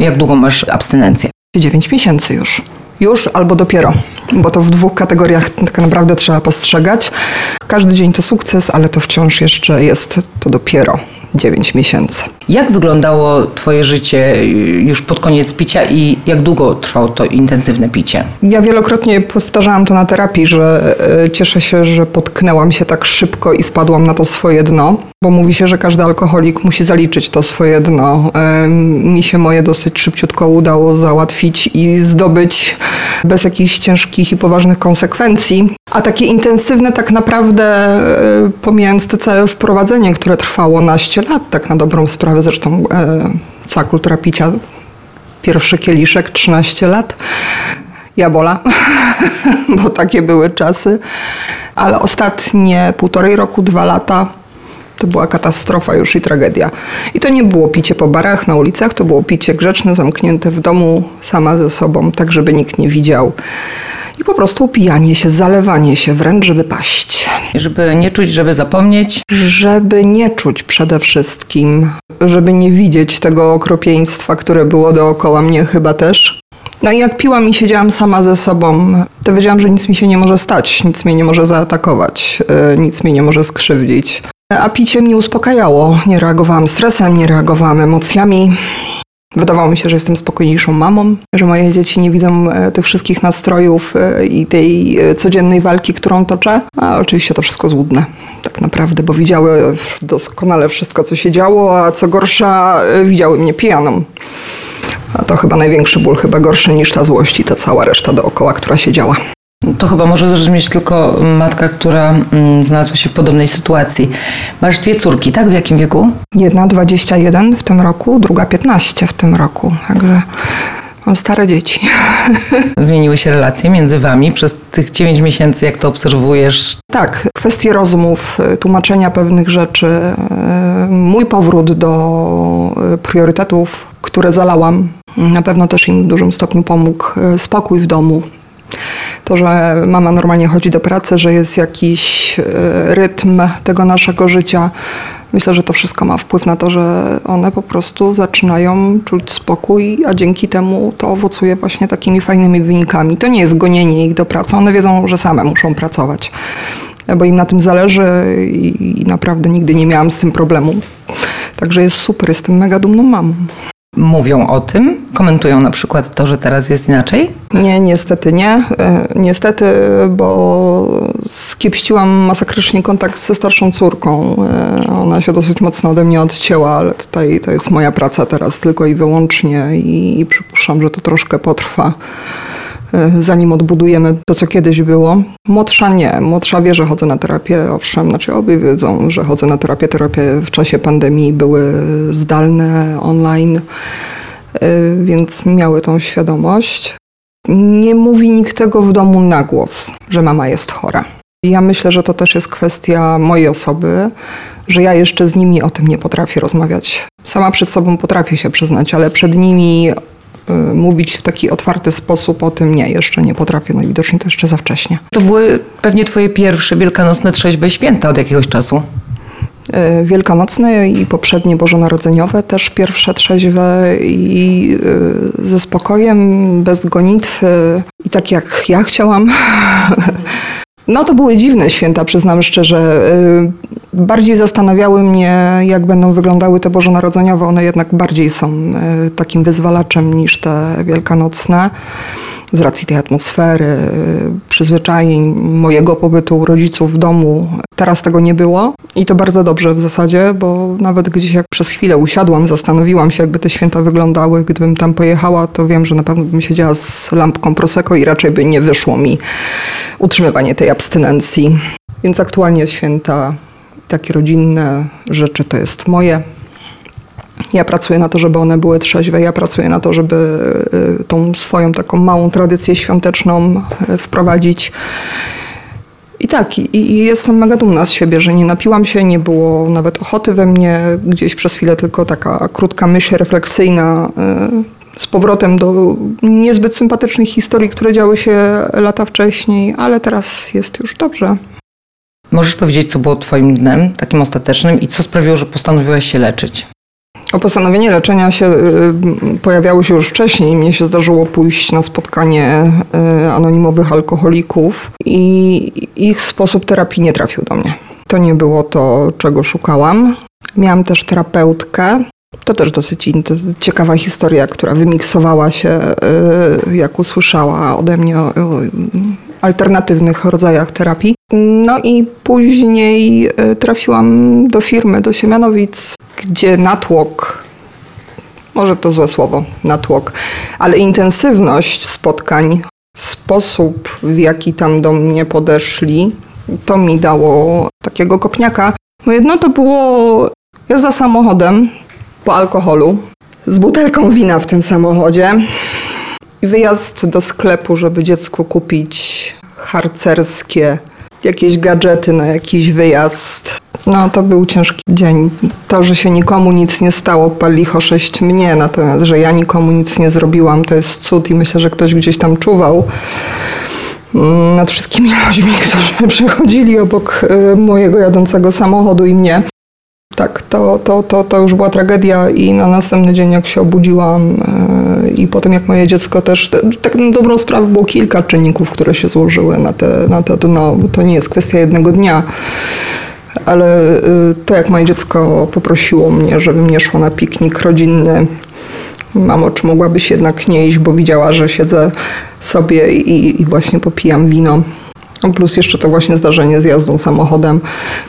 Jak długo masz abstynencję? 9 miesięcy już. Już albo dopiero, bo to w dwóch kategoriach tak naprawdę trzeba postrzegać. Każdy dzień to sukces, ale to wciąż jeszcze jest to dopiero 9 miesięcy. Jak wyglądało Twoje życie y, już pod koniec picia i jak długo trwało to intensywne picie? Ja wielokrotnie powtarzałam to na terapii, że e, cieszę się, że potknęłam się tak szybko i spadłam na to swoje dno, bo mówi się, że każdy alkoholik musi zaliczyć to swoje dno. Mi się moje dosyć szybciutko udało załatwić i zdobyć bez jakichś ciężkich i poważnych konsekwencji. A takie intensywne tak naprawdę, e, pomijając te całe wprowadzenie, które trwało naście lat, tak na dobrą sprawę, zresztą e, cała kultura picia pierwszy kieliszek, 13 lat. Jabola, bo takie były czasy. Ale ostatnie półtorej roku, dwa lata to była katastrofa już i tragedia. I to nie było picie po barach, na ulicach, to było picie grzeczne, zamknięte w domu, sama ze sobą, tak żeby nikt nie widział. I po prostu upijanie się, zalewanie się wręcz, żeby paść. Żeby nie czuć, żeby zapomnieć. Żeby nie czuć przede wszystkim, żeby nie widzieć tego okropieństwa, które było dookoła mnie chyba też. No i jak piłam i siedziałam sama ze sobą, to wiedziałam, że nic mi się nie może stać, nic mnie nie może zaatakować, yy, nic mnie nie może skrzywdzić. A picie mnie uspokajało. Nie reagowałam stresem, nie reagowałam emocjami. Wydawało mi się, że jestem spokojniejszą mamą, że moje dzieci nie widzą e, tych wszystkich nastrojów e, i tej e, codziennej walki, którą toczę. A oczywiście to wszystko złudne, tak naprawdę, bo widziały doskonale wszystko, co się działo, a co gorsza, widziały mnie pijaną. A to chyba największy ból, chyba gorszy niż ta złość i ta cała reszta dookoła, która się działa. To chyba może zrozumieć tylko matka, która mm, znalazła się w podobnej sytuacji. Masz dwie córki, tak? W jakim wieku? Jedna 21 w tym roku, druga 15 w tym roku, także mam stare dzieci. Zmieniły się relacje między wami przez tych 9 miesięcy, jak to obserwujesz? Tak, kwestie rozmów, y, tłumaczenia pewnych rzeczy, y, mój powrót do y, priorytetów, które zalałam, na pewno też im w dużym stopniu pomógł spokój w domu. To, że mama normalnie chodzi do pracy, że jest jakiś y, rytm tego naszego życia. Myślę, że to wszystko ma wpływ na to, że one po prostu zaczynają czuć spokój, a dzięki temu to owocuje właśnie takimi fajnymi wynikami. To nie jest gonienie ich do pracy, one wiedzą, że same muszą pracować, bo im na tym zależy i naprawdę nigdy nie miałam z tym problemu. Także jest super, jestem mega dumną mamą. Mówią o tym, komentują na przykład to, że teraz jest inaczej? Nie, niestety nie. E, Niestety, bo skiepściłam masakrycznie kontakt ze starszą córką. E, Ona się dosyć mocno ode mnie odcięła, ale tutaj to jest moja praca teraz tylko i wyłącznie i, i przypuszczam, że to troszkę potrwa. E, Zanim odbudujemy to, co kiedyś było. Młodsza nie. Młodsza wie, że chodzę na terapię. Owszem, znaczy obie wiedzą, że chodzę na terapię. Terapie w czasie pandemii były zdalne, online, e, więc miały tą świadomość. Nie mówi nikt tego w domu na głos, że mama jest chora. Ja myślę, że to też jest kwestia mojej osoby, że ja jeszcze z nimi o tym nie potrafię rozmawiać. Sama przed sobą potrafię się przyznać, ale przed nimi mówić w taki otwarty sposób o tym nie, jeszcze nie potrafię. No i widocznie to jeszcze za wcześnie. To były pewnie twoje pierwsze wielkanocne trzeźwe święta od jakiegoś czasu. Y, Wielkanocne i poprzednie bożonarodzeniowe też pierwsze trzeźwe i y, ze spokojem, bez gonitwy i tak jak ja chciałam. No to były dziwne święta, przyznam szczerze. Y, Bardziej zastanawiały mnie, jak będą wyglądały te bożonarodzeniowe. One jednak bardziej są y, takim wyzwalaczem niż te wielkanocne. Z racji tej atmosfery, y, przyzwyczajeń, mojego pobytu u rodziców w domu. Teraz tego nie było i to bardzo dobrze w zasadzie, bo nawet gdzieś jak przez chwilę usiadłam, zastanowiłam się, jakby te święta wyglądały. Gdybym tam pojechała, to wiem, że na pewno bym siedziała z lampką Prosecco i raczej by nie wyszło mi utrzymywanie tej abstynencji. Więc aktualnie święta, takie rodzinne rzeczy to jest moje. Ja pracuję na to, żeby one były trzeźwe. Ja pracuję na to, żeby y, tą swoją taką małą tradycję świąteczną y, wprowadzić. I tak, i, i jestem mega dumna z siebie, że nie napiłam się, nie było nawet ochoty we mnie, gdzieś przez chwilę tylko taka krótka myśl refleksyjna y, z powrotem do niezbyt sympatycznych historii, które działy się lata wcześniej, ale teraz jest już dobrze. Możesz powiedzieć, co było Twoim dnem, takim ostatecznym i co sprawiło, że postanowiłaś się leczyć? O postanowienie leczenia się y, pojawiało się już wcześniej. Mnie się zdarzyło pójść na spotkanie y, anonimowych alkoholików i ich sposób terapii nie trafił do mnie. To nie było to, czego szukałam. Miałam też terapeutkę. To też dosyć ciekawa historia, która wymiksowała się, y, jak usłyszała ode mnie alternatywnych rodzajach terapii. No i później trafiłam do firmy, do Siemianowic, gdzie natłok, może to złe słowo, natłok, ale intensywność spotkań, sposób w jaki tam do mnie podeszli, to mi dało takiego kopniaka. Bo jedno to było jazda samochodem po alkoholu, z butelką wina w tym samochodzie i wyjazd do sklepu, żeby dziecku kupić harcerskie jakieś gadżety na jakiś wyjazd. No to był ciężki dzień. To, że się nikomu nic nie stało, palicho sześć mnie, natomiast, że ja nikomu nic nie zrobiłam, to jest cud i myślę, że ktoś gdzieś tam czuwał mm, nad wszystkimi ludźmi, którzy przechodzili obok y, mojego jadącego samochodu i mnie. Tak, to, to, to, to już była tragedia i na następny dzień jak się obudziłam yy, i potem jak moje dziecko też, tak na dobrą sprawę było kilka czynników, które się złożyły na te, na te dno, to nie jest kwestia jednego dnia ale yy, to jak moje dziecko poprosiło mnie, żebym nie szła na piknik rodzinny, mamo, czy mogłabyś jednak nie iść, bo widziała, że siedzę sobie i, i właśnie popijam wino. Plus jeszcze to właśnie zdarzenie z jazdą samochodem.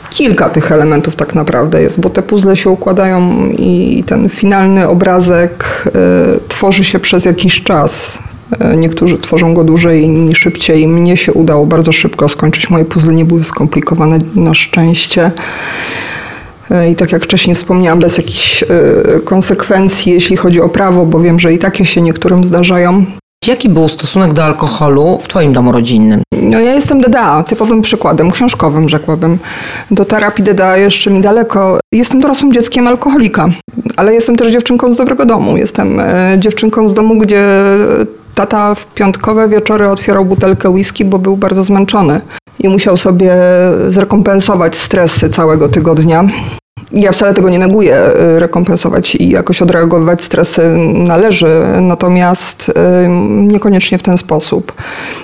Kilka tych elementów tak naprawdę jest, bo te puzzle się układają i ten finalny obrazek y, tworzy się przez jakiś czas. Y, niektórzy tworzą go dłużej, inni szybciej. Mnie się udało bardzo szybko skończyć. Moje puzzle nie były skomplikowane na szczęście. Y, I tak jak wcześniej wspomniałam, bez jakichś konsekwencji, jeśli chodzi o prawo, bo wiem, że i takie się niektórym zdarzają. Jaki był stosunek do alkoholu w Twoim domu rodzinnym? No ja jestem DDA, typowym przykładem, książkowym rzekłabym. Do terapii DDA jeszcze mi daleko. Jestem dorosłym dzieckiem alkoholika, ale jestem też dziewczynką z dobrego domu. Jestem e, dziewczynką z domu, gdzie tata w piątkowe wieczory otwierał butelkę whisky, bo był bardzo zmęczony i musiał sobie zrekompensować stresy całego tygodnia. Ja wcale tego nie neguję, y, rekompensować i jakoś odreagować stresy należy, natomiast y, niekoniecznie w ten sposób.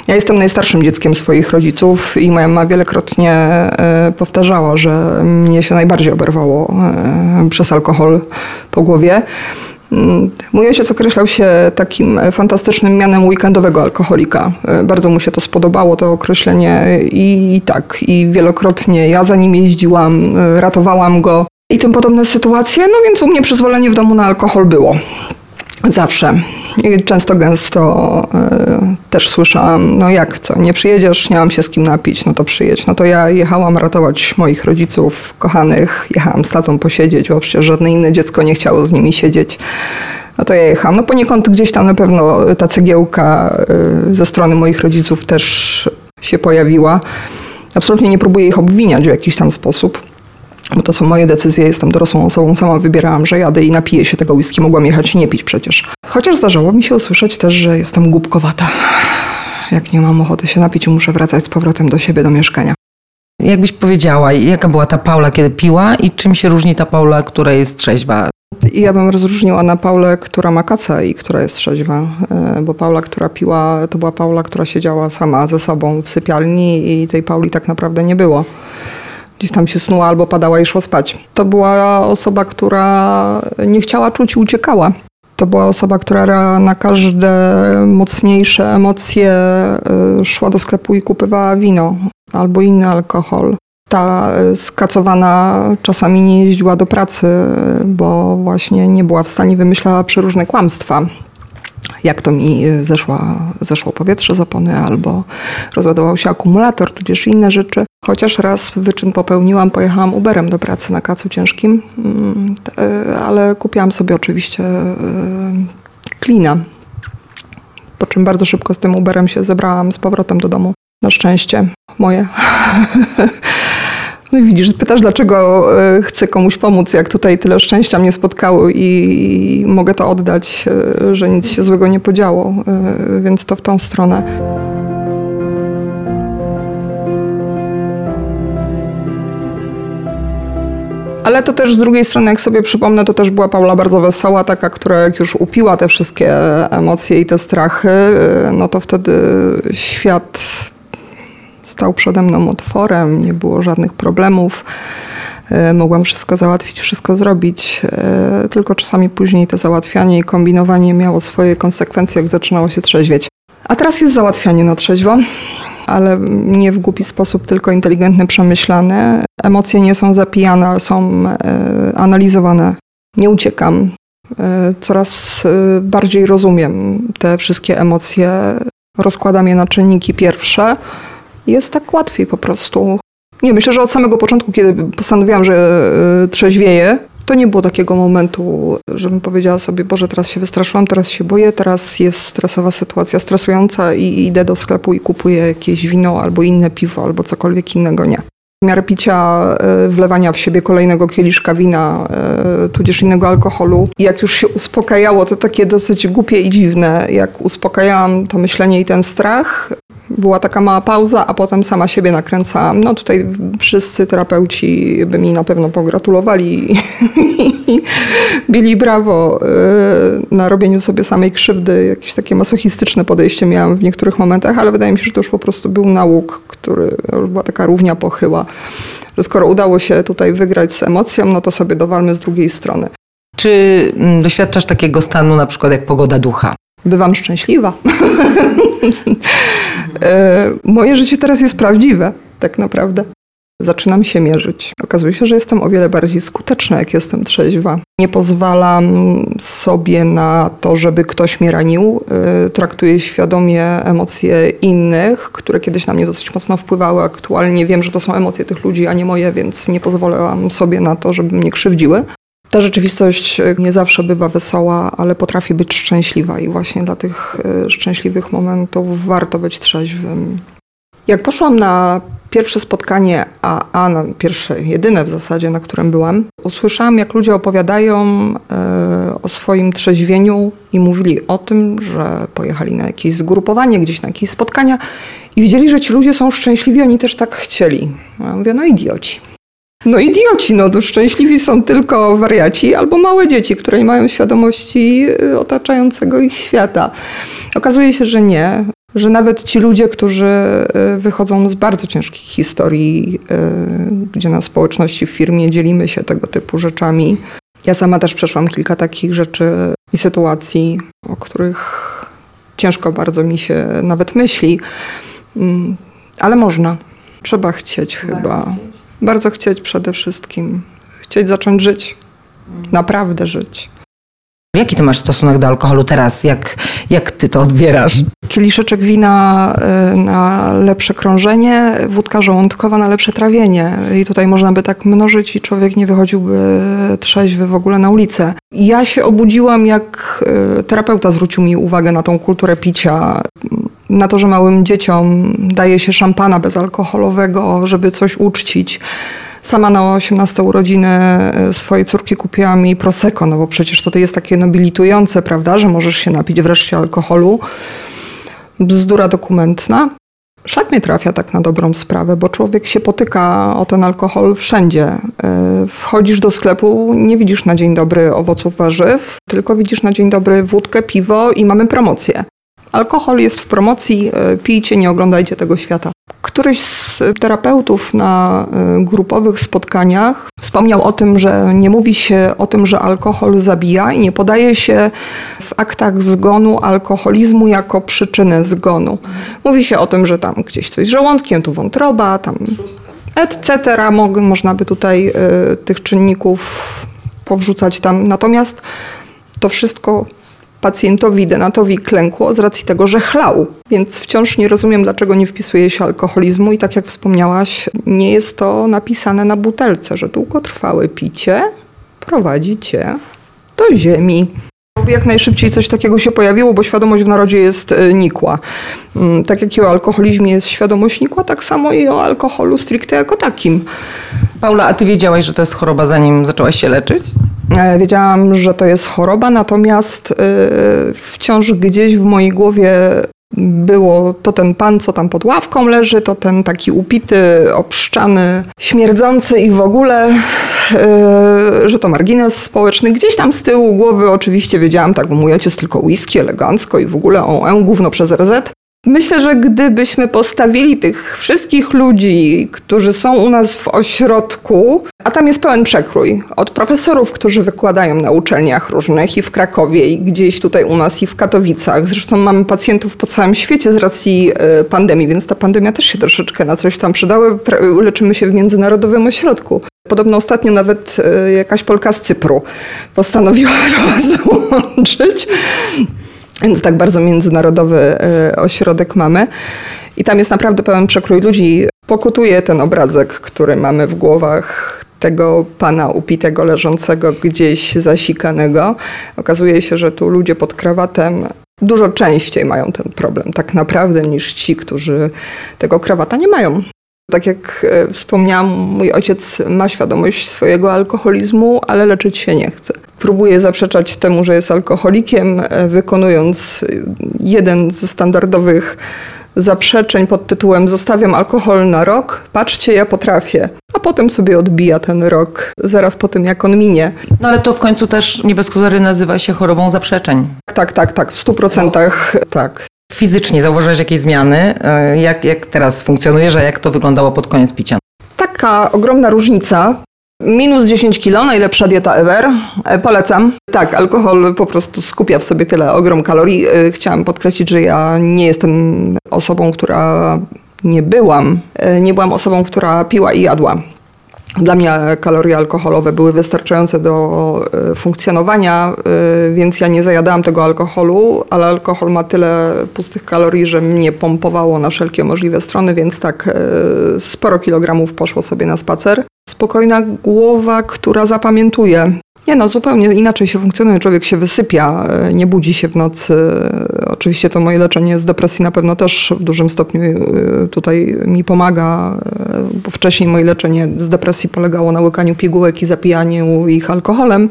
Ja jestem najstarszym dzieckiem swoich rodziców i moja mama wielokrotnie y, powtarzała, że mnie się najbardziej oberwało przez alkohol po głowie. Mm, mój ojciec określał się takim fantastycznym mianem weekendowego alkoholika. Bardzo mu się to spodobało, to określenie i, i tak, i wielokrotnie ja za nim jeździłam, ratowałam go i tym podobne sytuacje, no więc u mnie przyzwolenie w domu na alkohol było. Zawsze. I często gęsto y, też słyszałam, no jak co, nie przyjedziesz, nie mam się z kim napić, no to przyjedź. No to ja jechałam ratować moich rodziców kochanych, jechałam z tatą posiedzieć, bo przecież żadne inne dziecko nie chciało z nimi siedzieć. No to ja jechałam. No poniekąd gdzieś tam na pewno ta cegiełka y, ze strony moich rodziców też się pojawiła. Absolutnie nie próbuję ich obwiniać w jakiś tam sposób bo to są moje decyzje, jestem dorosłą osobą, sama wybierałam, że jadę i napiję się tego whisky, mogłam jechać i nie pić przecież. Chociaż zdarzało mi się usłyszeć też, że jestem głupkowata. Jak nie mam ochoty się napić, muszę wracać z powrotem do siebie, do mieszkania. Jakbyś powiedziała, jaka była ta Paula, kiedy piła i czym się różni ta Paula, która jest trzeźwa? Ja bym rozróżniła na Paulę, która ma kacę i która jest trzeźwa, e, bo Paula, która piła, to była Paula, która siedziała sama ze sobą w sypialni i tej Pauli tak naprawdę nie było gdzieś tam się snuła albo padała i szła spać. To była osoba, która nie chciała czuć i uciekała. To była osoba, która na każde mocniejsze emocje y, szła do sklepu i kupywała wino albo inny alkohol. Ta skacowana czasami nie jeździła do pracy, bo właśnie nie była w stanie, wymyślała przeróżne kłamstwa jak to mi zeszła, zeszło powietrze z opony albo rozładował się akumulator, tudzież inne rzeczy. Chociaż raz wyczyn popełniłam, pojechałam Uberem do pracy na kacu ciężkim, mm, ale kupiłam sobie oczywiście klina. Po czym bardzo szybko z tym Uberem się zebrałam z powrotem do domu. Na szczęście moje. No widzisz, pytasz, dlaczego e, chcę komuś pomóc, jak tutaj tyle szczęścia mnie spotkało i mogę to oddać, e, że nic się złego nie podziało, e, więc to w tą stronę. Ale to też z drugiej strony, jak sobie przypomnę, to też była Paula bardzo wesoła, taka, która jak już upiła te wszystkie emocje i te strachy, no to wtedy świat stał przede mną otworem, nie było żadnych problemów. E, mogłam wszystko załatwić, wszystko zrobić, e, tylko czasami później to załatwianie i kombinowanie miało swoje konsekwencje, jak zaczynało się trzeźwieć. A teraz jest załatwianie na trzeźwo, ale nie w głupi sposób, tylko inteligentny, przemyślany. Emocje nie są zapijane, ale są e, analizowane. Nie uciekam. Coraz bardziej rozumiem te wszystkie emocje, rozkładam je na czynniki pierwsze jest tak łatwiej po prostu. Nie, myślę, że od samego początku, kiedy postanowiłam, że y, trzeźwieję, to nie było takiego momentu, żebym powiedziała sobie, Boże, teraz się wystraszyłam, teraz się boję, teraz jest stresowa sytuacja, stresująca i idę do sklepu i kupuję jakieś wino albo inne piwo, albo cokolwiek innego. Nie. W miarę picia, y, wlewania w siebie kolejnego kieliszka wina, y, tudzież innego alkoholu. I jak już się uspokajało, to takie dosyć głupie i dziwne. Jak uspokajałam to myślenie i ten strach, była taka mała pauza, a potem sama siebie nakręcałam. No tutaj wszyscy terapeuci by mi na pewno pogratulowali i bili brawo y, na robieniu sobie samej krzywdy. Jakieś takie masochistyczne podejście miałam w niektórych momentach, ale wydaje mi się, że to już po prostu był nauk, który już była taka równia pochyła, że skoro udało się tutaj wygrać z emocją, no to sobie dowalmy z drugiej strony. Czy mm, doświadczasz takiego stanu na przykład jak pogoda ducha? Bywam szczęśliwa. E, moje życie teraz jest prawdziwe, tak naprawdę. Zaczynam się mierzyć. Okazuje się, że jestem o wiele bardziej skuteczna, jak jestem trzeźwa. Nie pozwalam sobie na to, żeby ktoś mnie ranił. E, traktuję świadomie emocje innych, które kiedyś na mnie dosyć mocno wpływały. Aktualnie wiem, że to są emocje tych ludzi, a nie moje, więc nie pozwolałam sobie na to, żeby mnie krzywdziły. Ta rzeczywistość e, nie zawsze bywa wesoła, ale potrafi być szczęśliwa i właśnie dla tych e, szczęśliwych momentów warto być trzeźwym. Jak poszłam na pierwsze spotkanie AA, na pierwsze, jedyne w zasadzie, na którym byłam, usłyszałam, jak ludzie opowiadają e, o swoim trzeźwieniu i mówili o tym, że pojechali na jakieś zgrupowanie, gdzieś na jakieś spotkania i widzieli, że ci ludzie są szczęśliwi, oni też tak chcieli. Ja mówię, no idioci. No idioci, no to szczęśliwi są tylko wariaci albo małe dzieci, które nie mają świadomości y, otaczającego ich świata. Okazuje się, że nie, że nawet ci ludzie, którzy y, wychodzą z bardzo ciężkich historii, y, gdzie na społeczności w firmie dzielimy się tego typu rzeczami. Ja sama też przeszłam kilka takich rzeczy i sytuacji, o których ciężko bardzo mi się nawet myśli, mm, ale można. Trzeba chcieć chyba. Chcieć bardzo chcieć przede wszystkim. Chcieć zacząć żyć. Naprawdę żyć. Jaki ty masz stosunek do alkoholu teraz? Jak, jak ty to odbierasz? Kieliszeczek wina y, na lepsze krążenie, wódka żołądkowa na lepsze trawienie. I tutaj można by tak mnożyć i człowiek nie wychodziłby trzeźwy w ogóle na ulicę. Ja się obudziłam, jak y, terapeuta zwrócił mi uwagę na tą kulturę picia na to, że małym dzieciom daje się szampana bezalkoholowego, żeby coś uczcić. Sama na 18 urodziny e, swojej córki kupiłam mi Prosecco, no bo przecież to jest takie nobilitujące, prawda, że możesz się napić wreszcie alkoholu. Bzdura dokumentna. Szlak mnie trafia tak na dobrą sprawę, bo człowiek się potyka o ten alkohol wszędzie. E, wchodzisz do sklepu, nie widzisz na dzień dobry owoców warzyw, tylko widzisz na dzień dobry wódkę, piwo i mamy promocję. Alkohol jest w promocji, e, pijcie, nie oglądajcie tego świata. Któryś z terapeutów na e, grupowych spotkaniach wspomniał o tym, że nie mówi się o tym, że alkohol zabija i nie podaje się w aktach zgonu alkoholizmu jako przyczynę zgonu. Mówi się o tym, że tam gdzieś coś z żołądkiem, tu wątroba, tam etc. Można by tutaj y, tych czynników powrzucać tam. Natomiast to wszystko pacjentowi Denatowi klękło z racji tego, że chlał. Więc wciąż nie rozumiem, dlaczego nie wpisuje się alkoholizmu i tak jak wspomniałaś, nie jest to napisane na butelce, że długotrwałe picie prowadzi cię do ziemi jak najszybciej coś takiego się pojawiło, bo świadomość w narodzie jest e, nikła. Mm, tak jak i o alkoholizmie jest świadomość nikła, tak samo i o alkoholu stricte jako takim. Paula, a ty wiedziałaś, że to jest choroba, zanim zaczęłaś się leczyć? E, wiedziałam, że to jest choroba, natomiast yy, wciąż gdzieś w mojej głowie było to ten pan, co tam pod ławką leży, to ten taki upity, obszczany, śmierdzący i w ogóle, yy, że to margines społeczny. Gdzieś tam z tyłu głowy oczywiście wiedziałam, tak, bo mój ojciec tylko whisky, elegancko i w ogóle o, e, gówno przez RZ. Myślę, że gdybyśmy postawili tych wszystkich ludzi, którzy są u nas w ośrodku, a tam jest pełen przekrój, od profesorów, którzy wykładają na uczelniach różnych i w Krakowie, i gdzieś tutaj u nas, i w Katowicach. Zresztą mamy pacjentów po całym świecie z racji e, pandemii, więc ta pandemia też się troszeczkę na coś tam przydała. Leczymy się w międzynarodowym ośrodku. Podobno ostatnio nawet e, jakaś Polka z Cypru postanowiła nas łączyć. Więc tak bardzo międzynarodowy e, ośrodek mamy. I tam jest naprawdę pełen przekrój ludzi. Pokutuje ten obrazek, który mamy w głowach tego pana upitego, leżącego gdzieś zasikanego. Okazuje się, że tu ludzie pod krawatem dużo częściej mają ten problem tak naprawdę niż ci, którzy tego krawata nie mają. Tak jak e, wspomniałam, mój ojciec ma świadomość swojego alkoholizmu, ale leczyć się nie chce. Próbuje zaprzeczać temu, że jest alkoholikiem, e, wykonując jeden ze standardowych zaprzeczeń pod tytułem Zostawiam alkohol na rok, patrzcie, ja potrafię. A potem sobie odbija ten rok, zaraz po tym, jak on minie. No ale to w końcu też nie bez kozery nazywa się chorobą zaprzeczeń. Tak, tak, tak, w stu procentach tak. Fizycznie zauważyłeś jakieś zmiany? E, jak, jak teraz funkcjonujesz, a jak to wyglądało pod koniec picia? Taka ogromna różnica. Minus 10 kilo, najlepsza dieta ever. E, polecam. Tak, alkohol po prostu skupia w sobie tyle ogrom kalorii. E, chciałam podkreślić, że ja nie jestem osobą, która nie byłam. Nie byłam osobą, która piła i jadła. Dla mnie kalorie alkoholowe były wystarczające do e, funkcjonowania, e, więc ja nie zajadałam tego alkoholu, ale alkohol ma tyle pustych kalorii, że mnie pompowało na wszelkie możliwe strony, więc tak e, sporo kilogramów poszło sobie na spacer. Spokojna głowa, która zapamiętuje. Nie no, zupełnie inaczej się funkcjonuje. Człowiek się wysypia, nie budzi się w nocy. Oczywiście to moje leczenie z depresji na pewno też w dużym stopniu y, tutaj mi pomaga, bo wcześniej moje leczenie z depresji polegało na łykaniu pigułek i zapijaniu ich alkoholem,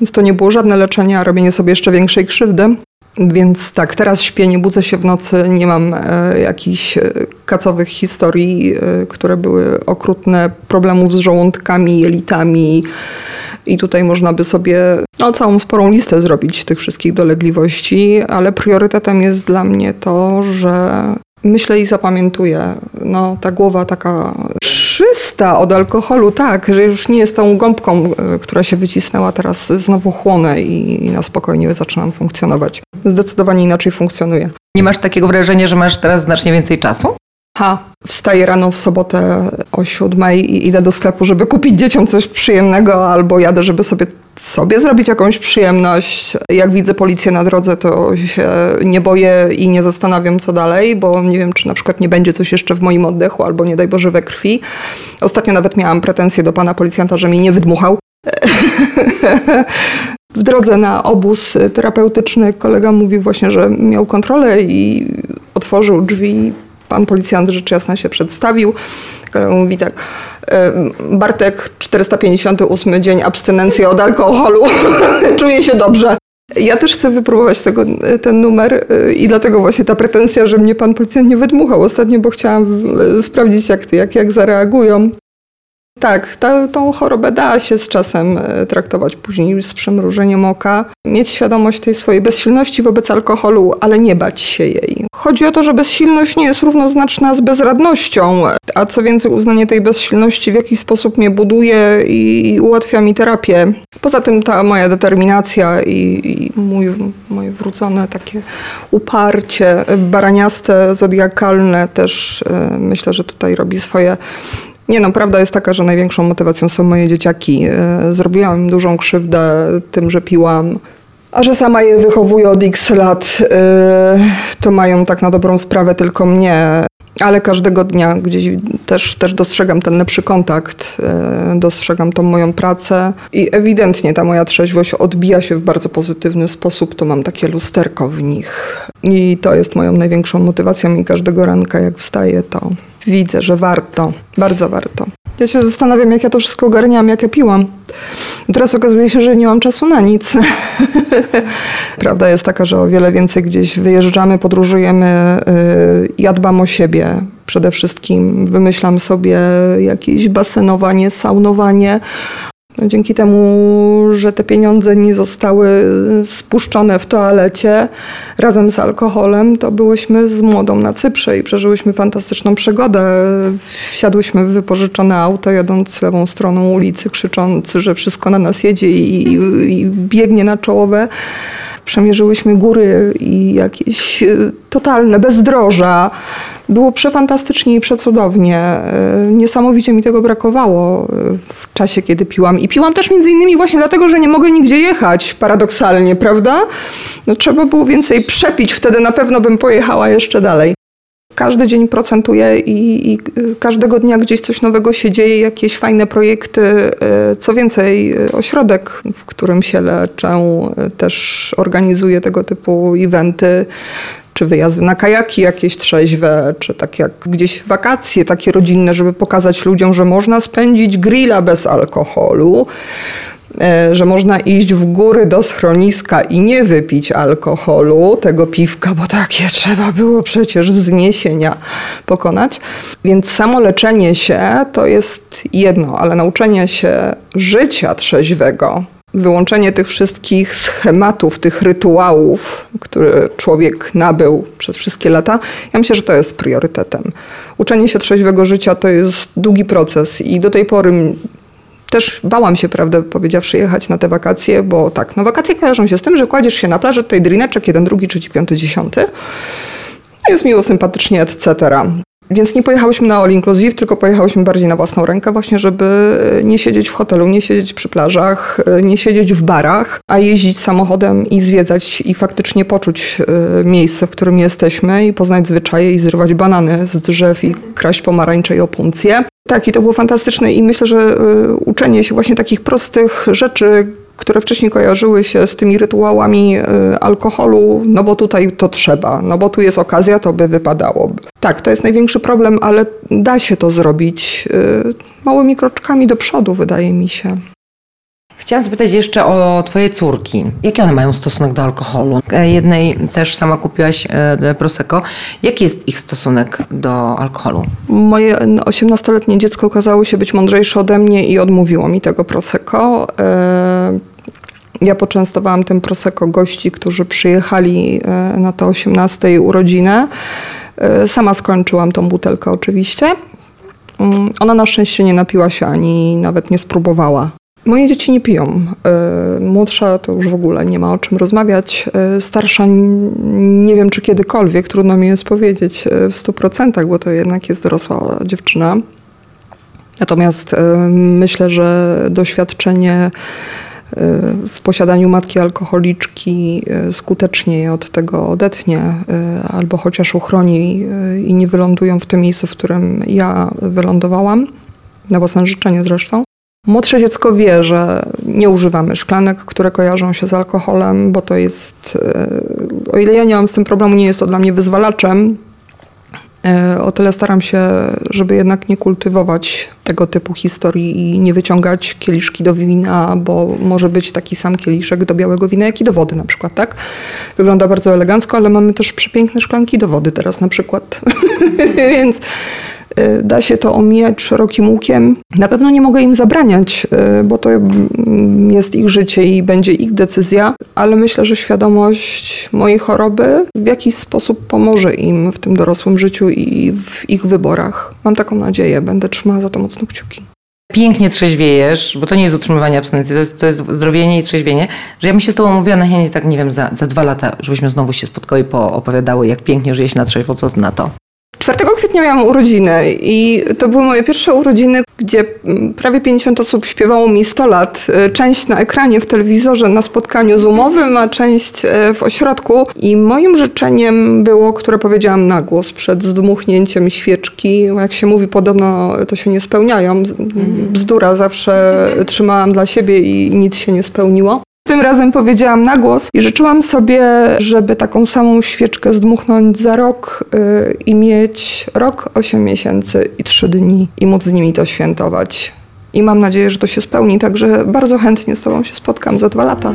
więc to nie było żadne leczenie, a robienie sobie jeszcze większej krzywdy. Więc tak, teraz śpię, nie budzę się w nocy, nie mam e, jakichś e, kacowych historii, e, które były okrutne, problemów z żołądkami, jelitami. I tutaj można by sobie no, całą sporą listę zrobić tych wszystkich dolegliwości, ale priorytetem jest dla mnie to, że myślę i zapamiętuję. No, ta głowa taka czysta od alkoholu, tak, że już nie jest tą gąbką, e, która się wycisnęła, teraz znowu chłonę i, i na spokojnie zaczynam funkcjonować. Zdecydowanie inaczej funkcjonuje. Nie masz takiego wrażenia, że masz teraz znacznie więcej czasu? Ha, wstaję rano w sobotę o siódmej i idę do sklepu, żeby kupić dzieciom coś przyjemnego, albo jadę, żeby sobie, sobie zrobić jakąś przyjemność. Jak widzę policję na drodze, to się nie boję i nie zastanawiam, co dalej, bo nie wiem, czy na przykład nie będzie coś jeszcze w moim oddechu, albo nie daj Boże we krwi. Ostatnio nawet miałam pretensje do pana policjanta, że mi nie wydmuchał. W drodze na obóz terapeutyczny kolega mówił właśnie, że miał kontrolę i otworzył drzwi Pan policjant rzecz jasna się przedstawił. Mówi tak, e, Bartek, 458 dzień abstynencji od alkoholu. Czuję się dobrze. Ja też chcę wypróbować tego, ten numer e, i dlatego właśnie ta pretensja, że mnie pan policjant nie wydmuchał ostatnio, bo chciałam e, sprawdzić, jak, jak, jak zareagują. Tak, ta, tą chorobę da się z czasem e, traktować później z przymrużeniem oka, mieć świadomość tej swojej bezsilności wobec alkoholu, ale nie bać się jej. Chodzi o to, że bezsilność nie jest równoznaczna z bezradnością, a co więcej, uznanie tej bezsilności w jakiś sposób mnie buduje i ułatwia mi terapię. Poza tym ta moja determinacja i, i mój, moje wrócone takie uparcie baraniaste, zodiakalne też e, myślę, że tutaj robi swoje nie no, prawda jest taka, że największą motywacją są moje dzieciaki. E, zrobiłam im dużą krzywdę tym, że piłam. A że sama je wychowuję od x lat, yy, to mają tak na dobrą sprawę tylko mnie. Ale każdego dnia gdzieś też, też dostrzegam ten lepszy kontakt, yy, dostrzegam tą moją pracę i ewidentnie ta moja trzeźwość odbija się w bardzo pozytywny sposób. To mam takie lusterko w nich. I to jest moją największą motywacją i każdego ranka jak wstaję, to widzę, że warto, bardzo warto. Ja się zastanawiam, jak ja to wszystko ogarniałam, jak ja piłam. Teraz okazuje się, że nie mam czasu na nic. Prawda jest taka, że o wiele więcej gdzieś wyjeżdżamy, podróżujemy. Yy, ja dbam o siebie przede wszystkim. Wymyślam sobie jakieś basenowanie, saunowanie. No, dzięki temu, że te pieniądze nie zostały spuszczone w toalecie razem z alkoholem, to byłyśmy z młodą na Cyprze i przeżyłyśmy fantastyczną przygodę. Wsiadłyśmy w wypożyczone auto, jadąc lewą stroną ulicy, krzycząc, że wszystko na nas jedzie i, i, i biegnie na czołowe przemierzyłyśmy góry i jakieś totalne bezdroża. Było przefantastycznie i przecudownie. E, niesamowicie mi tego brakowało e, w czasie, kiedy piłam. I piłam też między innymi właśnie dlatego, że nie mogę nigdzie jechać, paradoksalnie, prawda? No, trzeba było więcej przepić, wtedy na pewno bym pojechała jeszcze dalej. Każdy dzień procentuję i, i, e, każdego dnia gdzieś coś nowego się dzieje, jakieś fajne projekty. Co więcej, ośrodek, w którym się leczę, też organizuje tego typu eventy czy wyjazdy na kajaki jakieś trzeźwe, czy tak jak gdzieś wakacje takie rodzinne, żeby pokazać ludziom, że można spędzić grilla bez alkoholu że można iść w góry do schroniska i nie wypić alkoholu, tego piwka, bo takie trzeba było przecież wzniesienia pokonać. Więc samo leczenie się to jest jedno, ale nauczenie się życia trzeźwego, wyłączenie tych wszystkich schematów, tych rytuałów, które człowiek nabył przez wszystkie lata, ja myślę, że to jest priorytetem. Uczenie się trzeźwego życia to jest długi proces i do tej pory też bałam się, prawdę powiedziawszy, jechać na te wakacje, bo tak, no wakacje kojarzą się z tym, że kładziesz się na plaży, tutaj drineczek, jeden, drugi, trzeci, piąty, dziesiąty. Jest miło, sympatycznie, etc. Więc nie pojechałyśmy na all inclusive, tylko pojechałyśmy bardziej na własną rękę, właśnie żeby nie siedzieć w hotelu, nie siedzieć przy plażach, nie siedzieć w barach, a jeździć samochodem i zwiedzać i faktycznie poczuć e, miejsce, w którym jesteśmy i poznać zwyczaje i zrywać banany z drzew i kraść pomarańcze i opuncje. Tak, i to było fantastyczne i myślę, że e, uczenie się właśnie takich prostych rzeczy, które wcześniej kojarzyły się z tymi rytuałami y, alkoholu, no bo tutaj to trzeba, no bo tu jest okazja, to by wypadało. Tak, to jest największy problem, ale da się to zrobić y, małymi kroczkami do przodu, wydaje mi się. Chciałam zapytać jeszcze o Twoje córki. Jaki one mają stosunek do alkoholu? E, jednej też sama kupiłaś e, Prosecco. Jaki jest ich stosunek do alkoholu? Moje 18-letnie dziecko okazało się być mądrzejsze ode mnie i odmówiło mi tego Prosecco. E, ja poczęstowałam tym Prosecco gości, którzy przyjechali na te 18 urodziny. Sama skończyłam tą butelkę oczywiście. Mm, ona na szczęście nie napiła się ani nawet nie spróbowała. Moje dzieci nie piją. E, młodsza to już w ogóle nie ma o czym rozmawiać. E, starsza nie wiem, czy kiedykolwiek, trudno mi jest powiedzieć e, w stu procentach, bo to jednak jest dorosła dziewczyna. Natomiast myślę, że doświadczenie w posiadaniu matki alkoholiczki skutecznie je od tego odetnie, albo chociaż uchroni i nie wylądują w tym miejscu, w którym ja wylądowałam, na własne życzenie zresztą. Młodsze dziecko wie, że nie używamy szklanek, które kojarzą się z alkoholem, bo to jest, e, o ile ja nie mam z tym problemu, nie jest to dla mnie wyzwalaczem. E, o tyle staram się, żeby jednak nie kultywować tego typu historii i nie wyciągać kieliszki do wina, bo może być taki sam kieliszek do białego wina, jak i do wody na przykład, tak? Wygląda bardzo elegancko, ale mamy też przepiękne szklanki do wody teraz na przykład. Więc da się to omijać szerokim łukiem. Na pewno nie mogę im zabraniać, y, bo to mm, jest ich życie i będzie ich decyzja, ale myślę, że świadomość mojej choroby w jakiś sposób pomoże im w tym dorosłym życiu i w ich wyborach. Mam taką nadzieję, będę trzymała za to mocno kciuki pięknie trzeźwiejesz, bo to nie jest utrzymywanie abstynencji, to jest, to jest zdrowienie i trzeźwienie, że ja bym się z tobą mówiła na chętnie tak, nie wiem, za, za dwa lata, żebyśmy znowu się spotkały i poopowiadały, jak pięknie żyje się na trzeźwo, co ty na to? 4 kwietnia miałam urodziny i to były moje pierwsze urodziny, gdzie mm, prawie 50 osób śpiewało mi 100 lat. E, część na ekranie w telewizorze na spotkaniu zoomowym, a część e, w ośrodku. I moim życzeniem było, które powiedziałam na głos przed zdmuchnięciem świeczki. Jak się mówi, podobno to się nie spełniają. Bzdura zawsze trzymałam dla siebie i nic się nie spełniło. Tym razem powiedziałam na głos i życzyłam sobie, żeby taką samą świeczkę zdmuchnąć za rok yy, i mieć rok, 8 miesięcy i 3 dni i móc z nimi to świętować. I mam nadzieję, że to się spełni, także bardzo chętnie z Tobą się spotkam za dwa lata.